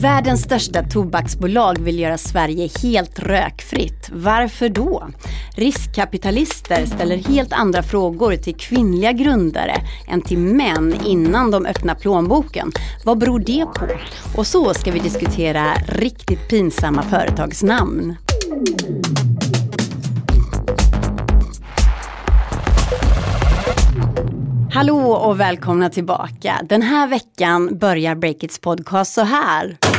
Världens största tobaksbolag vill göra Sverige helt rökfritt. Varför då? Riskkapitalister ställer helt andra frågor till kvinnliga grundare än till män innan de öppnar plånboken. Vad beror det på? Och så ska vi diskutera riktigt pinsamma företagsnamn. Hallå och välkomna tillbaka. Den här veckan börjar Breakits podcast så här.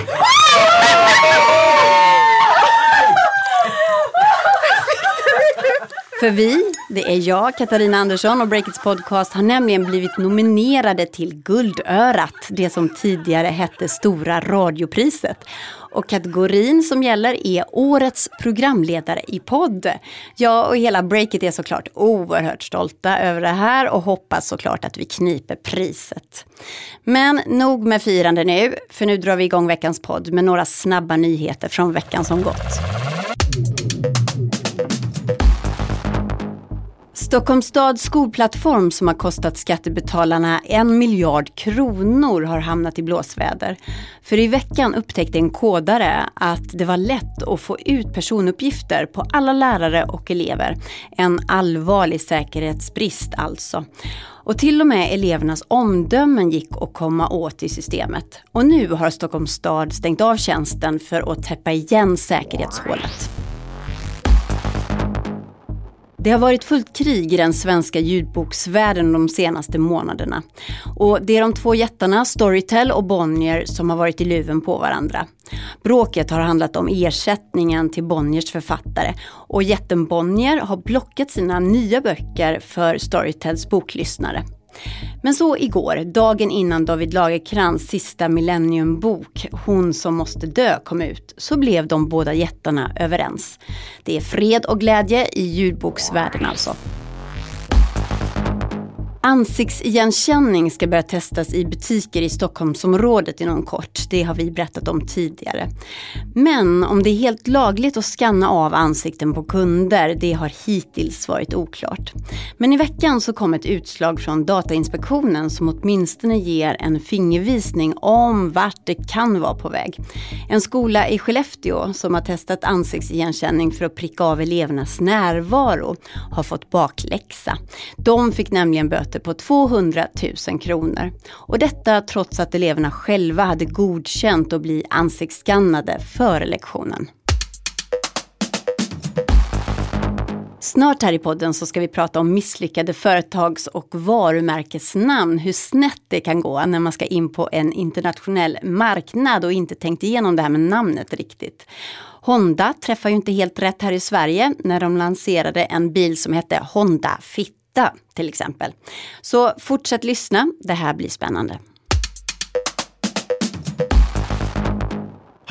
För vi, det är jag, Katarina Andersson och Breakits podcast har nämligen blivit nominerade till Guldörat, det som tidigare hette Stora radiopriset. Och kategorin som gäller är Årets programledare i podd. Jag och hela Breakit är såklart oerhört stolta över det här och hoppas såklart att vi kniper priset. Men nog med firande nu, för nu drar vi igång veckans podd med några snabba nyheter från veckan som gått. Stockholms stads skolplattform som har kostat skattebetalarna en miljard kronor har hamnat i blåsväder. För i veckan upptäckte en kodare att det var lätt att få ut personuppgifter på alla lärare och elever. En allvarlig säkerhetsbrist alltså. Och till och med elevernas omdömen gick att komma åt i systemet. Och nu har Stockholms stad stängt av tjänsten för att täppa igen säkerhetshålet. Det har varit fullt krig i den svenska ljudboksvärlden de senaste månaderna. Och det är de två jättarna Storytel och Bonnier som har varit i luven på varandra. Bråket har handlat om ersättningen till Bonniers författare och jätten Bonnier har blockat sina nya böcker för Storytels boklyssnare. Men så igår, dagen innan David Lagerkrans sista Millenniumbok, Hon som måste dö, kom ut, så blev de båda jättarna överens. Det är fred och glädje i ljudboksvärlden alltså. Ansiktsigenkänning ska börja testas i butiker i Stockholmsområdet inom kort. Det har vi berättat om tidigare. Men om det är helt lagligt att skanna av ansikten på kunder, det har hittills varit oklart. Men i veckan så kom ett utslag från Datainspektionen som åtminstone ger en fingervisning om vart det kan vara på väg. En skola i Skellefteå som har testat ansiktsigenkänning för att pricka av elevernas närvaro har fått bakläxa. De fick nämligen böter böter på 200 000 kronor. Och detta trots att eleverna själva hade godkänt att bli ansiktsskannade före lektionen. Snart här i podden så ska vi prata om misslyckade företags och varumärkesnamn. Hur snett det kan gå när man ska in på en internationell marknad och inte tänkt igenom det här med namnet riktigt. Honda träffar ju inte helt rätt här i Sverige när de lanserade en bil som hette Honda Fit till exempel. Så fortsätt lyssna, det här blir spännande.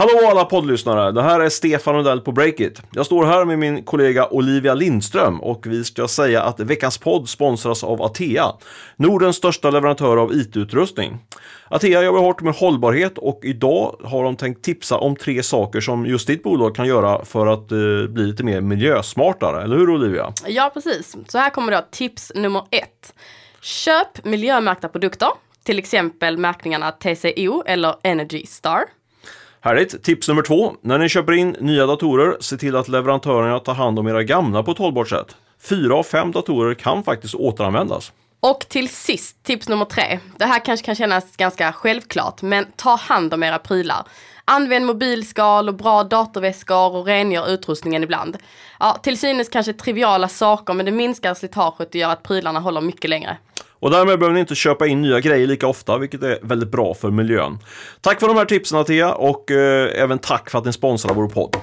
Hallå alla poddlyssnare! Det här är Stefan Rundell på Breakit. Jag står här med min kollega Olivia Lindström och vi ska säga att veckans podd sponsras av Atea, Nordens största leverantör av IT-utrustning. Atea jobbar hårt med hållbarhet och idag har de tänkt tipsa om tre saker som just ditt bolag kan göra för att eh, bli lite mer miljösmartare. Eller hur Olivia? Ja, precis. Så här kommer då tips nummer ett. Köp miljömärkta produkter, till exempel märkningarna TCO eller Energy Star. Härligt! Tips nummer två. När ni köper in nya datorer, se till att leverantörerna tar hand om era gamla på ett hållbart sätt. Fyra av fem datorer kan faktiskt återanvändas. Och till sist, tips nummer tre. Det här kanske kan kännas ganska självklart, men ta hand om era prylar. Använd mobilskal och bra datorväskor och rengör utrustningen ibland. Ja, till synes kanske triviala saker, men det minskar slitaget och gör att prylarna håller mycket längre. Och därmed behöver ni inte köpa in nya grejer lika ofta, vilket är väldigt bra för miljön. Tack för de här tipsen Atea och eh, även tack för att ni sponsrar vår podd.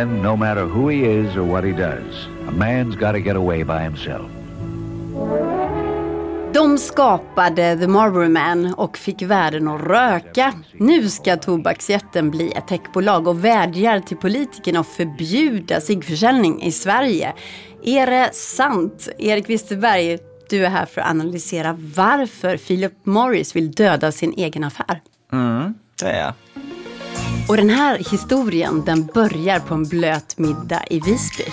Then, no matter who he is or what he does, a man's got to get away by himself. De skapade The Marlboro Man och fick världen att röka. Nu ska tobaksjätten bli ett techbolag och vädjar till politikerna att förbjuda ciggförsäljning i Sverige. Är det sant? Erik Wisterberg, du är här för att analysera varför Philip Morris vill döda sin egen affär. Mm, det är jag. Och den här historien den börjar på en blöt middag i Visby.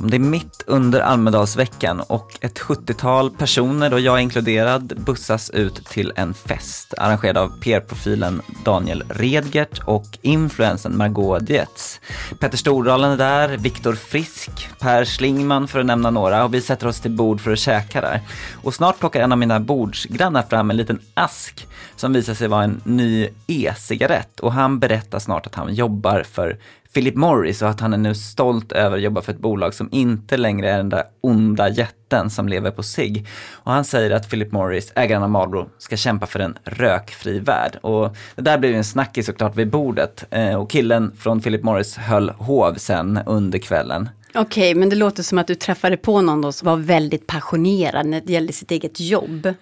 Det är mitt under Almedalsveckan och ett 70-tal personer, då jag inkluderad, bussas ut till en fest arrangerad av PR-profilen Daniel Redgert och influensen Margot Dietz. Petter Stordalen är där, Viktor Frisk, Per Schlingman för att nämna några och vi sätter oss till bord för att käka där. Och snart plockar en av mina bordsgrannar fram en liten ask som visar sig vara en ny e-cigarett och han berättar snart att han jobbar för Philip Morris och att han är nu stolt över att jobba för ett bolag som inte längre är den där onda jätten som lever på sig. Och han säger att Philip Morris, ägaren av Marlboro, ska kämpa för en rökfri värld. Och det där blev en snackis såklart vid bordet eh, och killen från Philip Morris höll hov sen under kvällen. Okej, men det låter som att du träffade på någon som var väldigt passionerad när det gällde sitt eget jobb.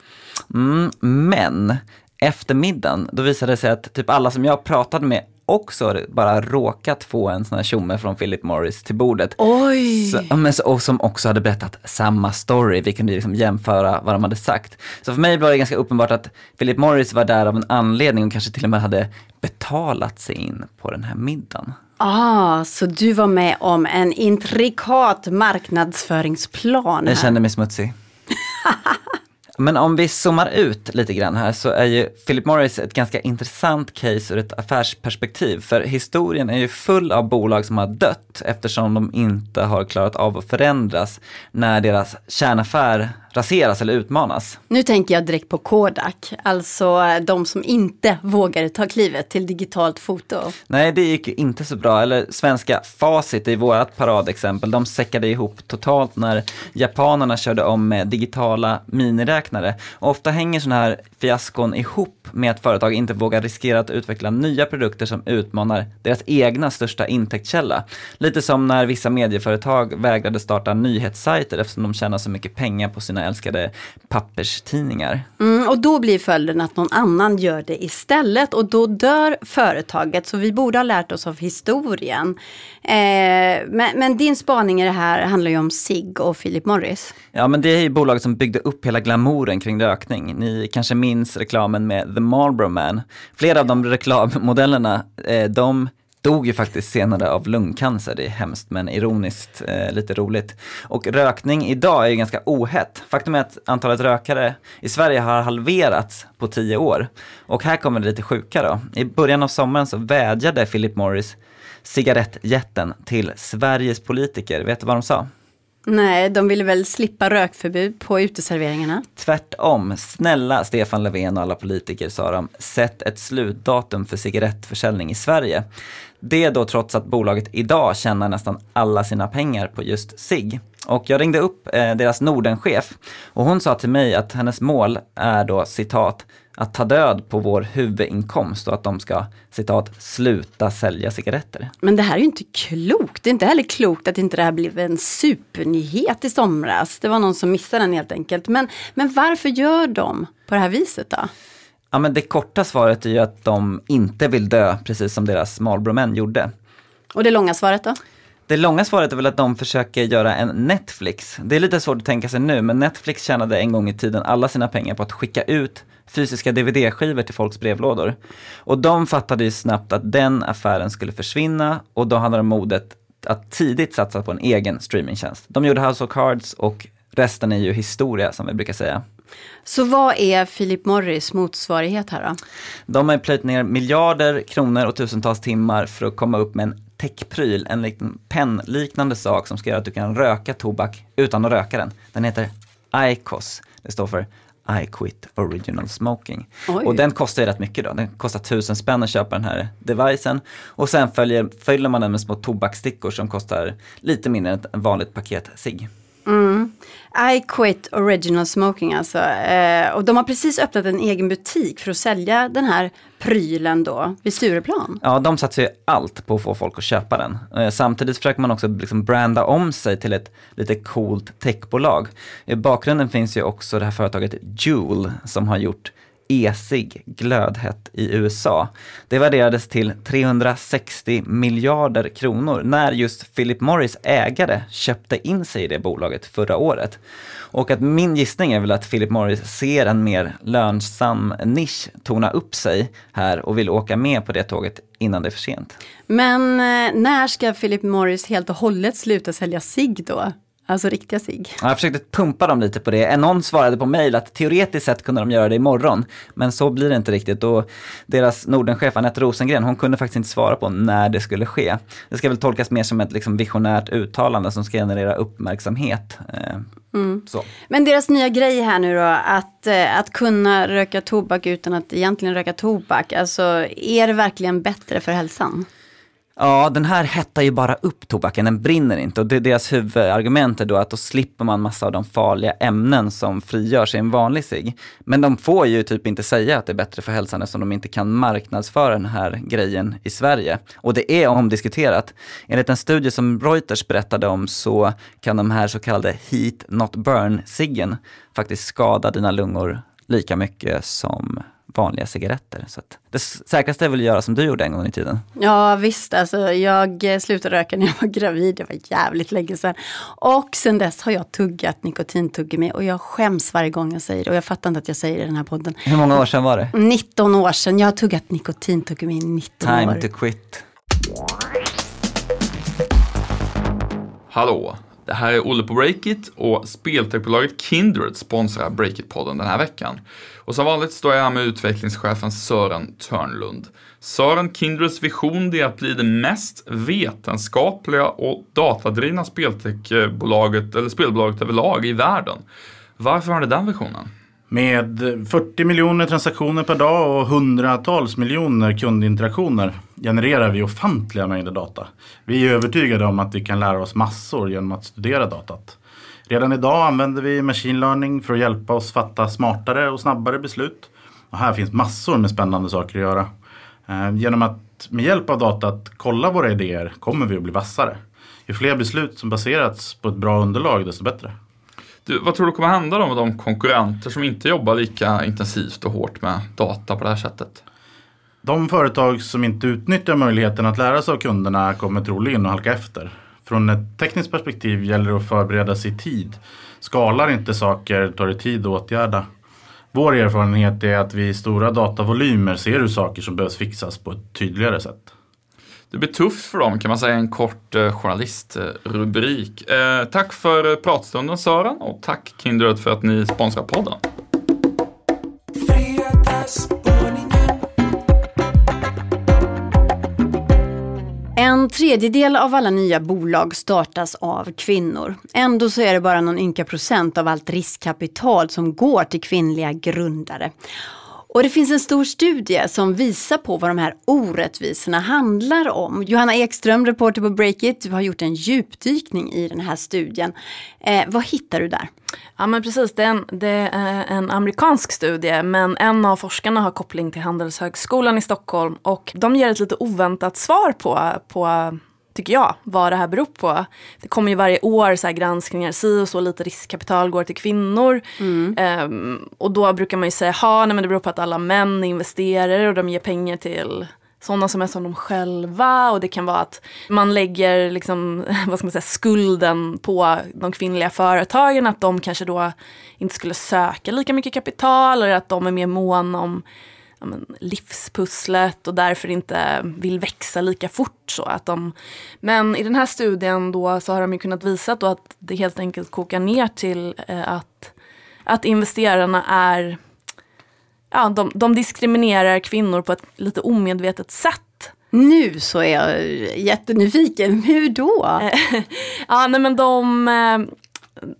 Mm, men efter middagen, då visade det sig att typ alla som jag pratade med också bara råkat få en sån här tjomme från Philip Morris till bordet. Oj! Så, och som också hade berättat samma story. Vi kunde liksom jämföra vad de hade sagt. Så för mig var det ganska uppenbart att Philip Morris var där av en anledning och kanske till och med hade betalat sig in på den här middagen. Ah, så du var med om en intrikat marknadsföringsplan Jag här. kände mig smutsig. Men om vi zoomar ut lite grann här så är ju Philip Morris ett ganska intressant case ur ett affärsperspektiv. För historien är ju full av bolag som har dött eftersom de inte har klarat av att förändras när deras kärnaffär raseras eller utmanas. Nu tänker jag direkt på Kodak, alltså de som inte vågade ta klivet till digitalt foto. Nej, det gick inte så bra. Eller svenska Facit i vårat paradexempel, de säckade ihop totalt när japanerna körde om med digitala miniräknare. Och ofta hänger sådana här fiaskon ihop med att företag inte vågar riskera att utveckla nya produkter som utmanar deras egna största intäktskälla. Lite som när vissa medieföretag vägrade starta nyhetssajter eftersom de tjänar så mycket pengar på sina älskade papperstidningar. Mm, och då blir följden att någon annan gör det istället och då dör företaget. Så vi borde ha lärt oss av historien. Eh, men, men din spaning i det här handlar ju om SIG och Philip Morris. Ja men det är ju bolaget som byggde upp hela glamouren kring rökning. Ni kanske minns reklamen med The Marlboro Man. Flera av de reklammodellerna, eh, de dog ju faktiskt senare av lungcancer. Det är hemskt men ironiskt eh, lite roligt. Och rökning idag är ju ganska ohett. Faktum är att antalet rökare i Sverige har halverats på tio år. Och här kommer det lite sjuka då. I början av sommaren så vädjade Philip Morris cigarettjätten till Sveriges politiker. Vet du vad de sa? Nej, de ville väl slippa rökförbud på uteserveringarna. Tvärtom, snälla Stefan Löfven och alla politiker sa de, sätt ett slutdatum för cigarettförsäljning i Sverige. Det då trots att bolaget idag tjänar nästan alla sina pengar på just sig. Och jag ringde upp eh, deras Nordenchef och hon sa till mig att hennes mål är då citat att ta död på vår huvudinkomst och att de ska citat sluta sälja cigaretter. Men det här är ju inte klokt. Det är inte heller klokt att inte det här blev en supernyhet i somras. Det var någon som missade den helt enkelt. Men, men varför gör de på det här viset då? Ja men det korta svaret är ju att de inte vill dö precis som deras Marlboro-män gjorde. Och det långa svaret då? Det långa svaret är väl att de försöker göra en Netflix. Det är lite svårt att tänka sig nu, men Netflix tjänade en gång i tiden alla sina pengar på att skicka ut fysiska DVD-skivor till folks brevlådor. Och de fattade ju snabbt att den affären skulle försvinna och då hade de modet att tidigt satsa på en egen streamingtjänst. De gjorde House of Cards och resten är ju historia som vi brukar säga. Så vad är Philip Morris motsvarighet här då? De har plöjt ner miljarder kronor och tusentals timmar för att komma upp med en techpryl, en liten pennliknande sak som ska göra att du kan röka tobak utan att röka den. Den heter IQOS. Det står för I quit original smoking. Oj. Och den kostar ju rätt mycket då. Den kostar tusen spänn att köpa den här devicen. Och sen följer, fyller man den med små tobaksstickor som kostar lite mindre än ett vanligt paket cigg. Mm. I quit original smoking alltså. Eh, och de har precis öppnat en egen butik för att sälja den här prylen då vid Stureplan. Ja, de satsar ju allt på att få folk att köpa den. Eh, Samtidigt försöker man också liksom branda om sig till ett lite coolt techbolag. I bakgrunden finns ju också det här företaget Juul som har gjort e-cigg glödhett i USA. Det värderades till 360 miljarder kronor när just Philip Morris ägare köpte in sig i det bolaget förra året. Och att min gissning är väl att Philip Morris ser en mer lönsam nisch tona upp sig här och vill åka med på det tåget innan det är för sent. Men eh, när ska Philip Morris helt och hållet sluta sälja cigg då? Alltså riktiga cigg. Jag försökte pumpa dem lite på det. Någon svarade på mail att teoretiskt sett kunde de göra det imorgon. Men så blir det inte riktigt. Och deras Nordenchef Anette Rosengren, hon kunde faktiskt inte svara på när det skulle ske. Det ska väl tolkas mer som ett liksom visionärt uttalande som ska generera uppmärksamhet. Eh, Mm. Men deras nya grej här nu då, att, eh, att kunna röka tobak utan att egentligen röka tobak. Alltså, är det verkligen bättre för hälsan? Ja, den här hettar ju bara upp tobaken, den brinner inte. Och det deras huvudargument är då att då slipper man massa av de farliga ämnen som frigörs i en vanlig cigg. Men de får ju typ inte säga att det är bättre för hälsan eftersom de inte kan marknadsföra den här grejen i Sverige. Och det är omdiskuterat. Enligt en studie som Reuters berättade om så kan de här så kallade heat not burn-ciggen faktiskt skada dina lungor lika mycket som vanliga cigaretter. Så det säkraste är väl att göra som du gjorde en gång i tiden. Ja visst, alltså, jag slutade röka när jag var gravid, det var jävligt länge sedan. Och sen dess har jag tuggat nikotintuggummi och jag skäms varje gång jag säger det. Och jag fattar inte att jag säger det i den här podden. Hur många år sedan var det? 19 år sedan, jag har tuggat nikotintuggummi i 19 Time år. Time to quit. Hallå! Det här är Olle på Breakit och speltechbolaget Kindred sponsrar Breakit-podden den här veckan. Och som vanligt står jag här med utvecklingschefen Sören Törnlund. Sören, Kindreds vision är att bli det mest vetenskapliga och datadrivna speltechbolaget, eller spelbolaget överlag i världen. Varför har ni den visionen? Med 40 miljoner transaktioner per dag och hundratals miljoner kundinteraktioner genererar vi ofantliga mängder data. Vi är övertygade om att vi kan lära oss massor genom att studera datat. Redan idag använder vi machine learning för att hjälpa oss fatta smartare och snabbare beslut. Och här finns massor med spännande saker att göra. Eh, genom att med hjälp av datat kolla våra idéer kommer vi att bli vassare. Ju fler beslut som baserats på ett bra underlag desto bättre. Du, vad tror du kommer hända då med de konkurrenter som inte jobbar lika intensivt och hårt med data på det här sättet? De företag som inte utnyttjar möjligheten att lära sig av kunderna kommer troligen att halka efter. Från ett tekniskt perspektiv gäller det att förbereda sig i tid. Skalar inte saker tar det tid att åtgärda. Vår erfarenhet är att vi i stora datavolymer ser hur saker som behövs fixas på ett tydligare sätt. Det blir tufft för dem kan man säga, en kort eh, journalistrubrik. Eh, tack för eh, pratstunden Sören och tack Kindred för att ni sponsrar podden. Tredjedel av alla nya bolag startas av kvinnor. Ändå så är det bara någon ynka procent av allt riskkapital som går till kvinnliga grundare. Och det finns en stor studie som visar på vad de här orättvisorna handlar om. Johanna Ekström, reporter på Breakit, du har gjort en djupdykning i den här studien. Eh, vad hittar du där? Ja men precis, det är, en, det är en amerikansk studie men en av forskarna har koppling till Handelshögskolan i Stockholm och de ger ett lite oväntat svar på, på tycker jag, vad det här beror på. Det kommer ju varje år så granskningar, si och så lite riskkapital går till kvinnor. Mm. Um, och då brukar man ju säga, nej men det beror på att alla män investerar och de ger pengar till sådana som är som de själva och det kan vara att man lägger liksom, vad ska man säga, skulden på de kvinnliga företagen, att de kanske då inte skulle söka lika mycket kapital eller att de är mer måna om ja, men, livspusslet och därför inte vill växa lika fort. Så att de, men i den här studien då så har de ju kunnat visa då att det helt enkelt kokar ner till eh, att, att investerarna är ja, de, de diskriminerar kvinnor på ett lite omedvetet sätt. Nu så är jag jättenyfiken, hur då? ja, nej men de, eh,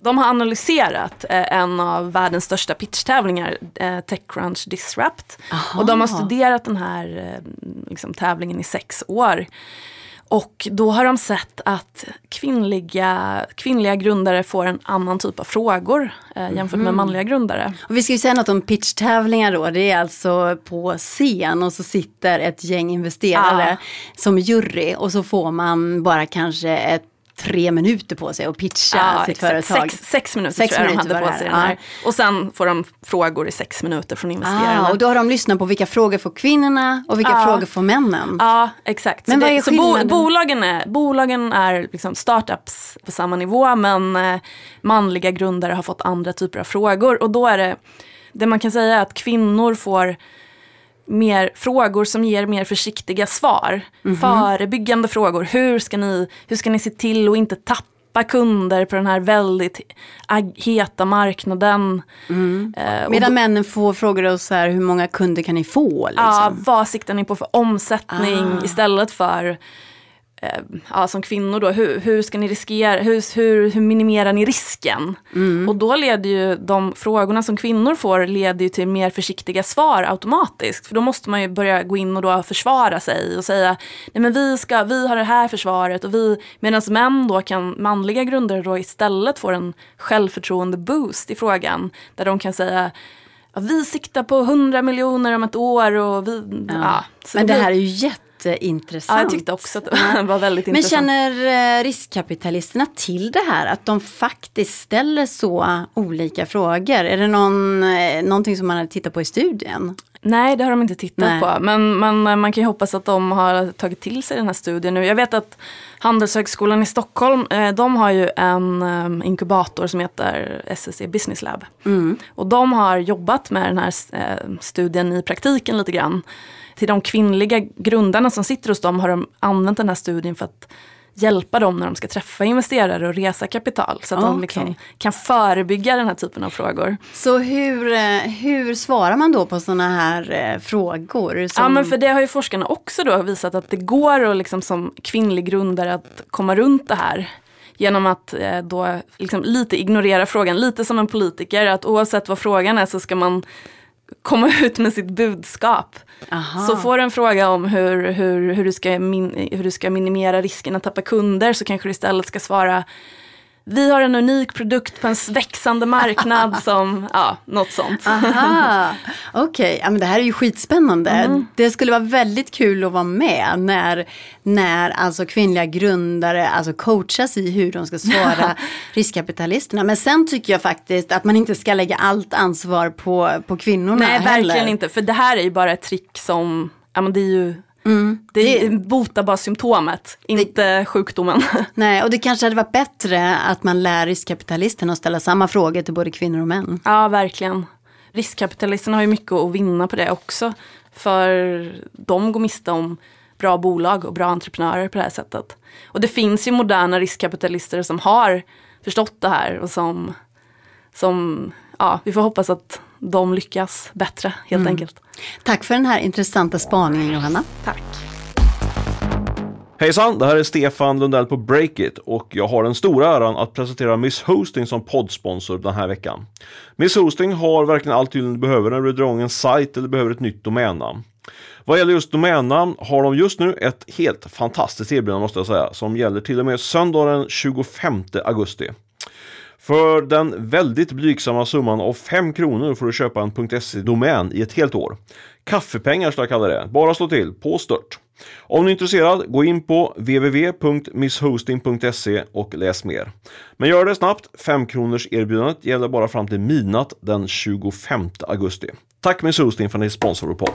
de har analyserat eh, en av världens största pitchtävlingar, eh, Techcrunch Disrupt. Aha. Och de har studerat den här liksom, tävlingen i sex år. Och då har de sett att kvinnliga, kvinnliga grundare får en annan typ av frågor eh, jämfört med mhm. manliga grundare. Och vi ska ju säga något om pitchtävlingar då. Det är alltså på scen och så sitter ett gäng investerare ah. som jury och så får man bara kanske ett tre minuter på sig att pitcha sitt exakt. företag. Sex, sex minuter Sex tror jag minuter de hade på sig. Den här. Och sen får de frågor i sex minuter från investerarna. Ah, och då har de lyssnat på vilka frågor får kvinnorna och vilka Ja. frågor får männen. Ja, exakt. Men så vad är så bo, skillnaden? bolagen är, bolagen är liksom startups på samma nivå men eh, manliga grundare har fått andra typer av frågor. Och då är det, det man kan säga är att kvinnor får mer frågor som ger mer försiktiga svar. Mhm. Förebyggande frågor. Hur ska, ni, hur ska ni se till att inte tappa kunder på den här väldigt heta marknaden? Eh, och Medan männen får frågor och så här, hur många kunder kan ni få? Liksom. Ja, vad siktar ni på för omsättning Ah. istället för eh, ja, som kvinnor då, hur, hur ska ni riskera, hur, hur, hur minimerar ni risken? Mm. Och då leder ju de frågorna som kvinnor får leder ju till mer försiktiga svar automatiskt. För då måste man ju börja gå in och då försvara sig och säga, nej men vi, ska, vi har det här försvaret och vi, medan män då kan, manliga grundare då istället får en självförtroende boost i frågan. Där de kan säga, ja, vi siktar på 100 miljoner om ett år och vi, ja. så Men det här är ju jätteintressant. Ja, jag tyckte också att det var väldigt Men intressant. känner eh, riskkapitalisterna till det här? Att de faktiskt ställer så olika frågor? Är det någon, eh, någonting som man har tittat på i studien? Nej, det har de inte tittat Nej. på. Men, men eh, man kan ju hoppas att de har tagit till sig den här studien nu. Jag vet att Handelshögskolan i Stockholm, eh, de har ju en inkubator som heter SSC Business Lab. Och de har jobbat med den här studien i praktiken lite grann. Till de kvinnliga grundarna som sitter hos dem har de använt den här studien för att hjälpa dem när de ska träffa investerare och resa kapital. Så att de Okej. liksom kan förebygga den här typen av frågor. Så hur, eh, hur svarar man då på sådana här eh, frågor? Som... Ja men för det har ju forskarna också då visat att det går att liksom som kvinnlig grundare att komma runt det här. Genom att eh, då liksom lite ignorera frågan, lite som en politiker. Att oavsett vad frågan är så ska man komma ut med sitt budskap. Aha. Så får du en fråga om hur, hur, hur, du ska min, hur du ska minimera risken att tappa kunder så kanske du istället ska svara vi har en unik produkt på en växande marknad som, ja, något sånt. Aha, okej. Ja, men det här är ju skitspännande. Mm. Det skulle vara väldigt kul att vara med när, när alltså kvinnliga grundare alltså coachas i hur de ska svara riskkapitalisterna. Men sen tycker jag faktiskt att man inte ska lägga allt ansvar på, på kvinnorna Nej, heller. verkligen inte. För det här är ju bara ett trick som, ja men det är ju, Mm. det är, botar bara symptomet, inte sjukdomen. Nej, och det kanske hade varit bättre att man lär riskkapitalisterna att ställa samma frågor till både kvinnor och män. ja, verkligen. Riskkapitalisterna har ju mycket att vinna på det också. För de går miste om bra bolag och bra entreprenörer på det här sättet. Och det finns ju moderna riskkapitalister som har förstått det här och som, som ja, vi får hoppas att de lyckas bättre helt enkelt. Tack för den här intressanta spaningen Johanna. Tack. Hejsan, det här är Stefan Lundell på Breakit och jag har den stora äran att presentera Miss Hosting som poddsponsor den här veckan. Miss Hosting har verkligen allt du behöver när du drar igång en sajt eller behöver ett nytt domännamn. Vad gäller just domännamn har de just nu ett helt fantastiskt erbjudande måste jag säga som gäller till och med söndagen den 25 augusti. För den väldigt blygsamma summan av 5 kronor får du köpa en .se-domän i ett helt år. Kaffepengar ska jag kalla det, bara slå till på stört. Om du är intresserad, gå in på www.misshosting.se och läs mer. Men gör det snabbt, 5 kronors erbjudandet gäller bara fram till midnatt den 25 augusti. Tack Miss Hosting för att ni sponsrar vår podd.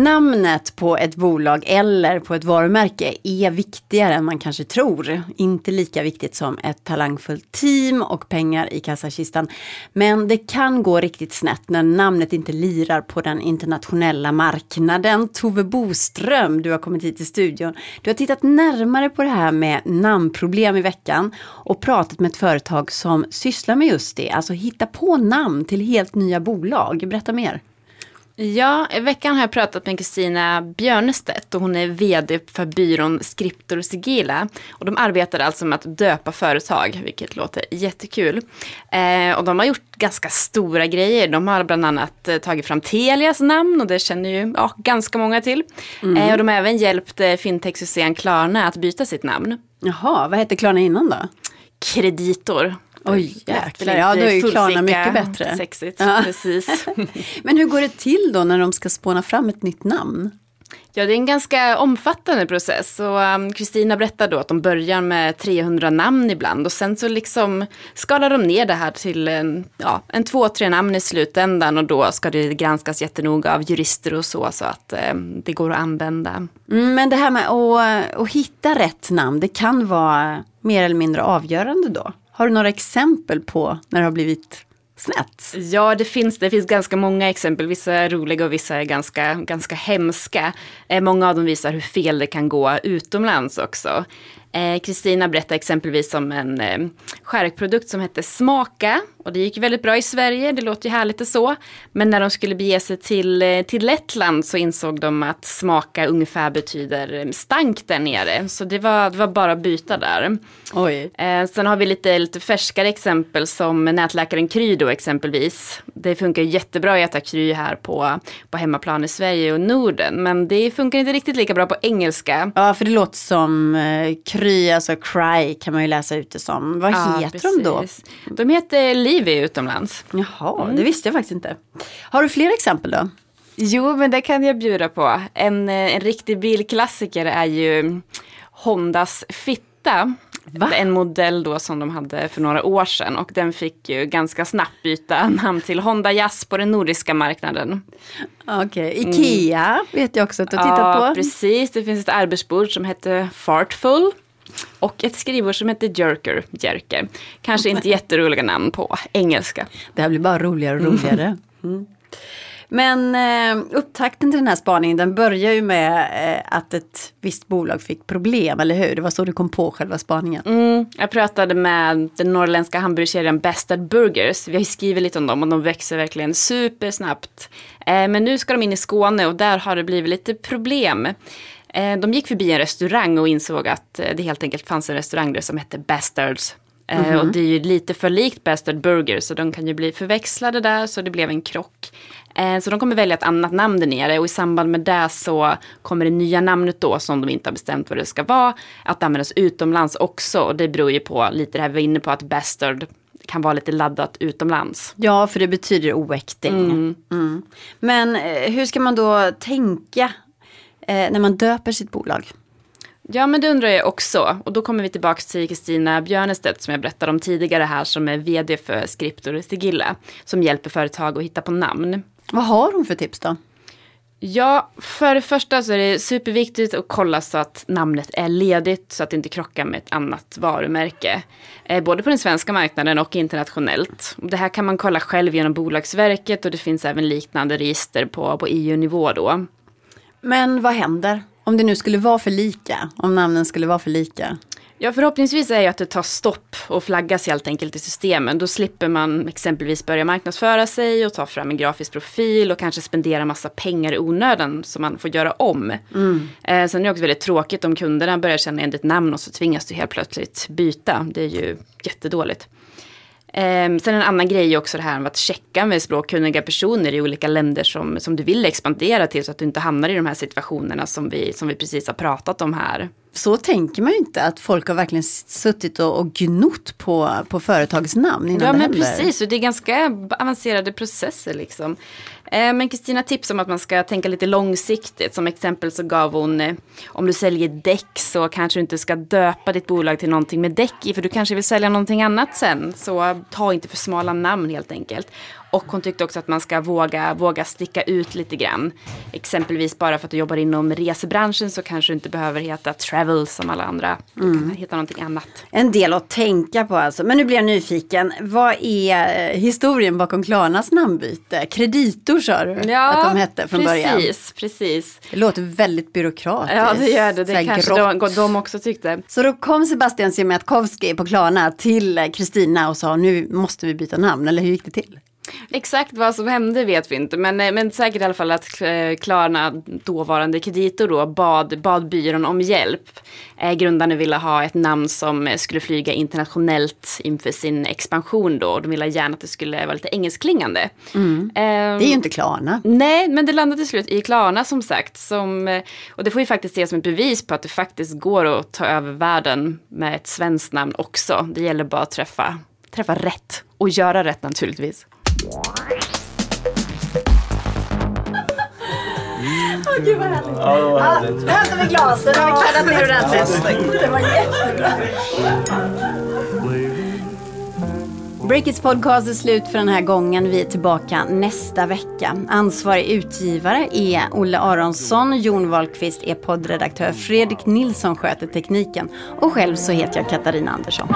Namnet på ett bolag eller på ett varumärke är viktigare än man kanske tror. Inte lika viktigt som ett talangfullt team och pengar i kassakistan. Men det kan gå riktigt snett när namnet inte lirar på den internationella marknaden. Tove Boström, du har kommit hit till studion. Du har tittat närmare på det här med namnproblem i veckan och pratat med ett företag som sysslar med just det, alltså hitta på namn till helt nya bolag. Berätta mer. Ja, i veckan har jag pratat med Kristina Björnestedt och hon är vd för byrån Scriptor Sigila. Och de arbetar alltså med att döpa företag, vilket låter jättekul. Eh, och de har gjort ganska stora grejer. De har bland annat eh, tagit fram Telias namn och det känner ju ja, ganska många till. Eh, och de har även hjälpt eh, fintech-succén Klarna att byta sitt namn. Jaha, vad hette Klarna innan då? Kreditor. Oj jäklar, ja då är ju Klarna mycket bättre. Sexigt, Ja. precis. Men hur går det till då när de ska spåna fram ett nytt namn? Ja, det är en ganska omfattande process. Och um, Kristina berättade då att de börjar med 300 namn ibland och sen så liksom skalar de ner det här till en, ja, en två, tre namn i slutändan och då ska det granskas jättenoga av jurister och så, så att um, det går att använda. Mm, Men det här med att, att hitta rätt namn, det kan vara mer eller mindre avgörande då. Har du några exempel på när det har blivit snett? Ja, det finns, det finns ganska många exempel. Vissa är roliga och vissa är ganska, ganska hemska. Eh, många av dem visar hur fel det kan gå utomlands också. Eh, Kristina berättade exempelvis om en eh, skärkprodukt som hette Smaka. Och det gick väldigt bra i Sverige, det låter ju härligt och så. Men när de skulle bege sig till, eh, till Lettland så insåg de att smaka ungefär betyder eh, stank där nere. Så det var, det var bara att byta där. Oj. Eh, sen har vi lite, lite färskare exempel som nätläkaren Kry då exempelvis. Det funkar jättebra att äta Kry här på, på hemmaplan i Sverige och Norden. Men det funkar inte riktigt lika bra på engelska. Ja, för det låter som eh, kry, alltså cry kan man ju läsa ut det som. Vad Ja, heter de då? precis. De heter Livy utomlands. Jaha, det visste jag faktiskt inte. Har du fler exempel då? Jo, men det kan jag bjuda på. En, eh, en riktig bilklassiker är ju Hondas Fitta. En modell då som de hade för några år sedan och den fick ju ganska snabbt byta namn till Honda Jazz på den nordiska marknaden. Okej, Ikea vet jag också att du har tittat ja, på. precis. Det finns ett arbetsbord som heter Fartful. Och ett skrivbord som heter Jerker, Jerker. Kanske inte jätteroliga namn på engelska. Det här blir bara roligare och roligare. Mm. Men eh, upptakten till den här spaningen den börjar ju med eh, att ett visst bolag fick problem, eller hur? Det var så du kom på själva spaningen. Mm, jag pratade med den norrländska hamburgerkedjan Bastard Burgers. Vi har ju skrivit lite om dem och de växer verkligen supersnabbt. Eh, men nu ska de in i Skåne och där har det blivit lite problem. Eh, de gick förbi en restaurang och insåg att eh, det helt enkelt fanns en restaurang där som hette Bastards. Eh, Och det är ju lite för likt Bastard Burgers så de kan ju bli förväxlade där så det blev en krock. Så de kommer välja ett annat namn där nere och i samband med det så kommer det nya namnet då som de inte har bestämt vad det ska vara att användas utomlands också. Och det beror ju på lite det här vi var inne på att Bastard kan vara lite laddat utomlands. Ja, för det betyder oäkting. Mm. Men eh, hur ska man då tänka när man döper sitt bolag? Ja, men det undrar jag också. Och då kommer vi tillbaka till Kristina Björnestedt som jag berättade om tidigare här som är vd för Scriptor Sigilla som hjälper företag att hitta på namn. Vad har hon för tips då? Ja, för det första så är det superviktigt att kolla så att namnet är ledigt så att det inte krockar med ett annat varumärke. Eh, både på den svenska marknaden och internationellt. Det här kan man kolla själv genom Bolagsverket och det finns även liknande register på, på EU-nivå då. Men vad händer om det nu skulle vara för lika? Om namnen skulle vara för lika? Ja, förhoppningsvis är ju att det tar stopp och flaggas helt enkelt i systemen. Då slipper man exempelvis börja marknadsföra sig och ta fram en grafisk profil och kanske spendera massa pengar i onödan som man får göra om. Eh, sen är det också väldigt tråkigt om kunderna börjar känna igen ditt namn och så tvingas du helt plötsligt byta. Det är ju jättedåligt. Eh, sen en annan grej är också det här med att checka med språkkunniga personer i olika länder som, som du vill expandera till så att du inte hamnar i de här situationerna som vi, som vi precis har pratat om här. Så tänker man ju inte att folk har verkligen suttit och, och gnott på, på företagets namn innan Ja det men händer. precis, och det är ganska avancerade processer liksom. Eh, men Kristina tips om att man ska tänka lite långsiktigt. Som exempel så gav hon, eh, om du säljer däck så kanske du inte ska döpa ditt bolag till någonting med däck i, för du kanske vill sälja någonting annat sen. Så ta inte för smala namn helt enkelt. Och hon tyckte också att man ska våga, våga sticka ut lite grann. Exempelvis bara för att du jobbar inom resebranschen så kanske du inte behöver heta travel som alla andra. Du kan heta någonting annat. En del att tänka på alltså. Men nu blir jag nyfiken. Vad är eh, historien bakom Klarnas namnbyte? Kreditor sa du att de hette från början. precis, precis. Det låter väldigt byråkratiskt. Ja, det gör det. Det kanske grått. de, de också tyckte. Så då kom Sebastian Siemiatkowski på Klarna till Kristina och sa nu måste vi byta namn, eller hur gick det till? Exakt vad som hände vet vi inte, men, eh, men säkert i alla fall att eh, Klarna, dåvarande kreditor då, bad, bad byrån om hjälp. Eh, grundarna ville ha ett namn som skulle flyga internationellt inför sin expansion då. och De ville gärna att det skulle vara lite engelskklingande. Eh, Det är ju inte Klarna. Nej, men det landade till slut i Klarna som sagt. Som, och det får ju faktiskt ses som ett bevis på att det faktiskt går att ta över världen med ett svenskt namn också. Det gäller bara att träffa, träffa rätt och göra rätt naturligtvis. Åh gud vad härligt. Ja, nu hämtar vi glasen. Nu har vi kladdat ner ordentligt. Det var jättebra. Breakits podcast är slut för den här gången. Vi är tillbaka nästa vecka. Ansvarig utgivare är Olle Aronsson. Jon Wahlqvist är poddredaktör. Fredrik Nilsson sköter tekniken. Och själv så heter jag Katarina Andersson.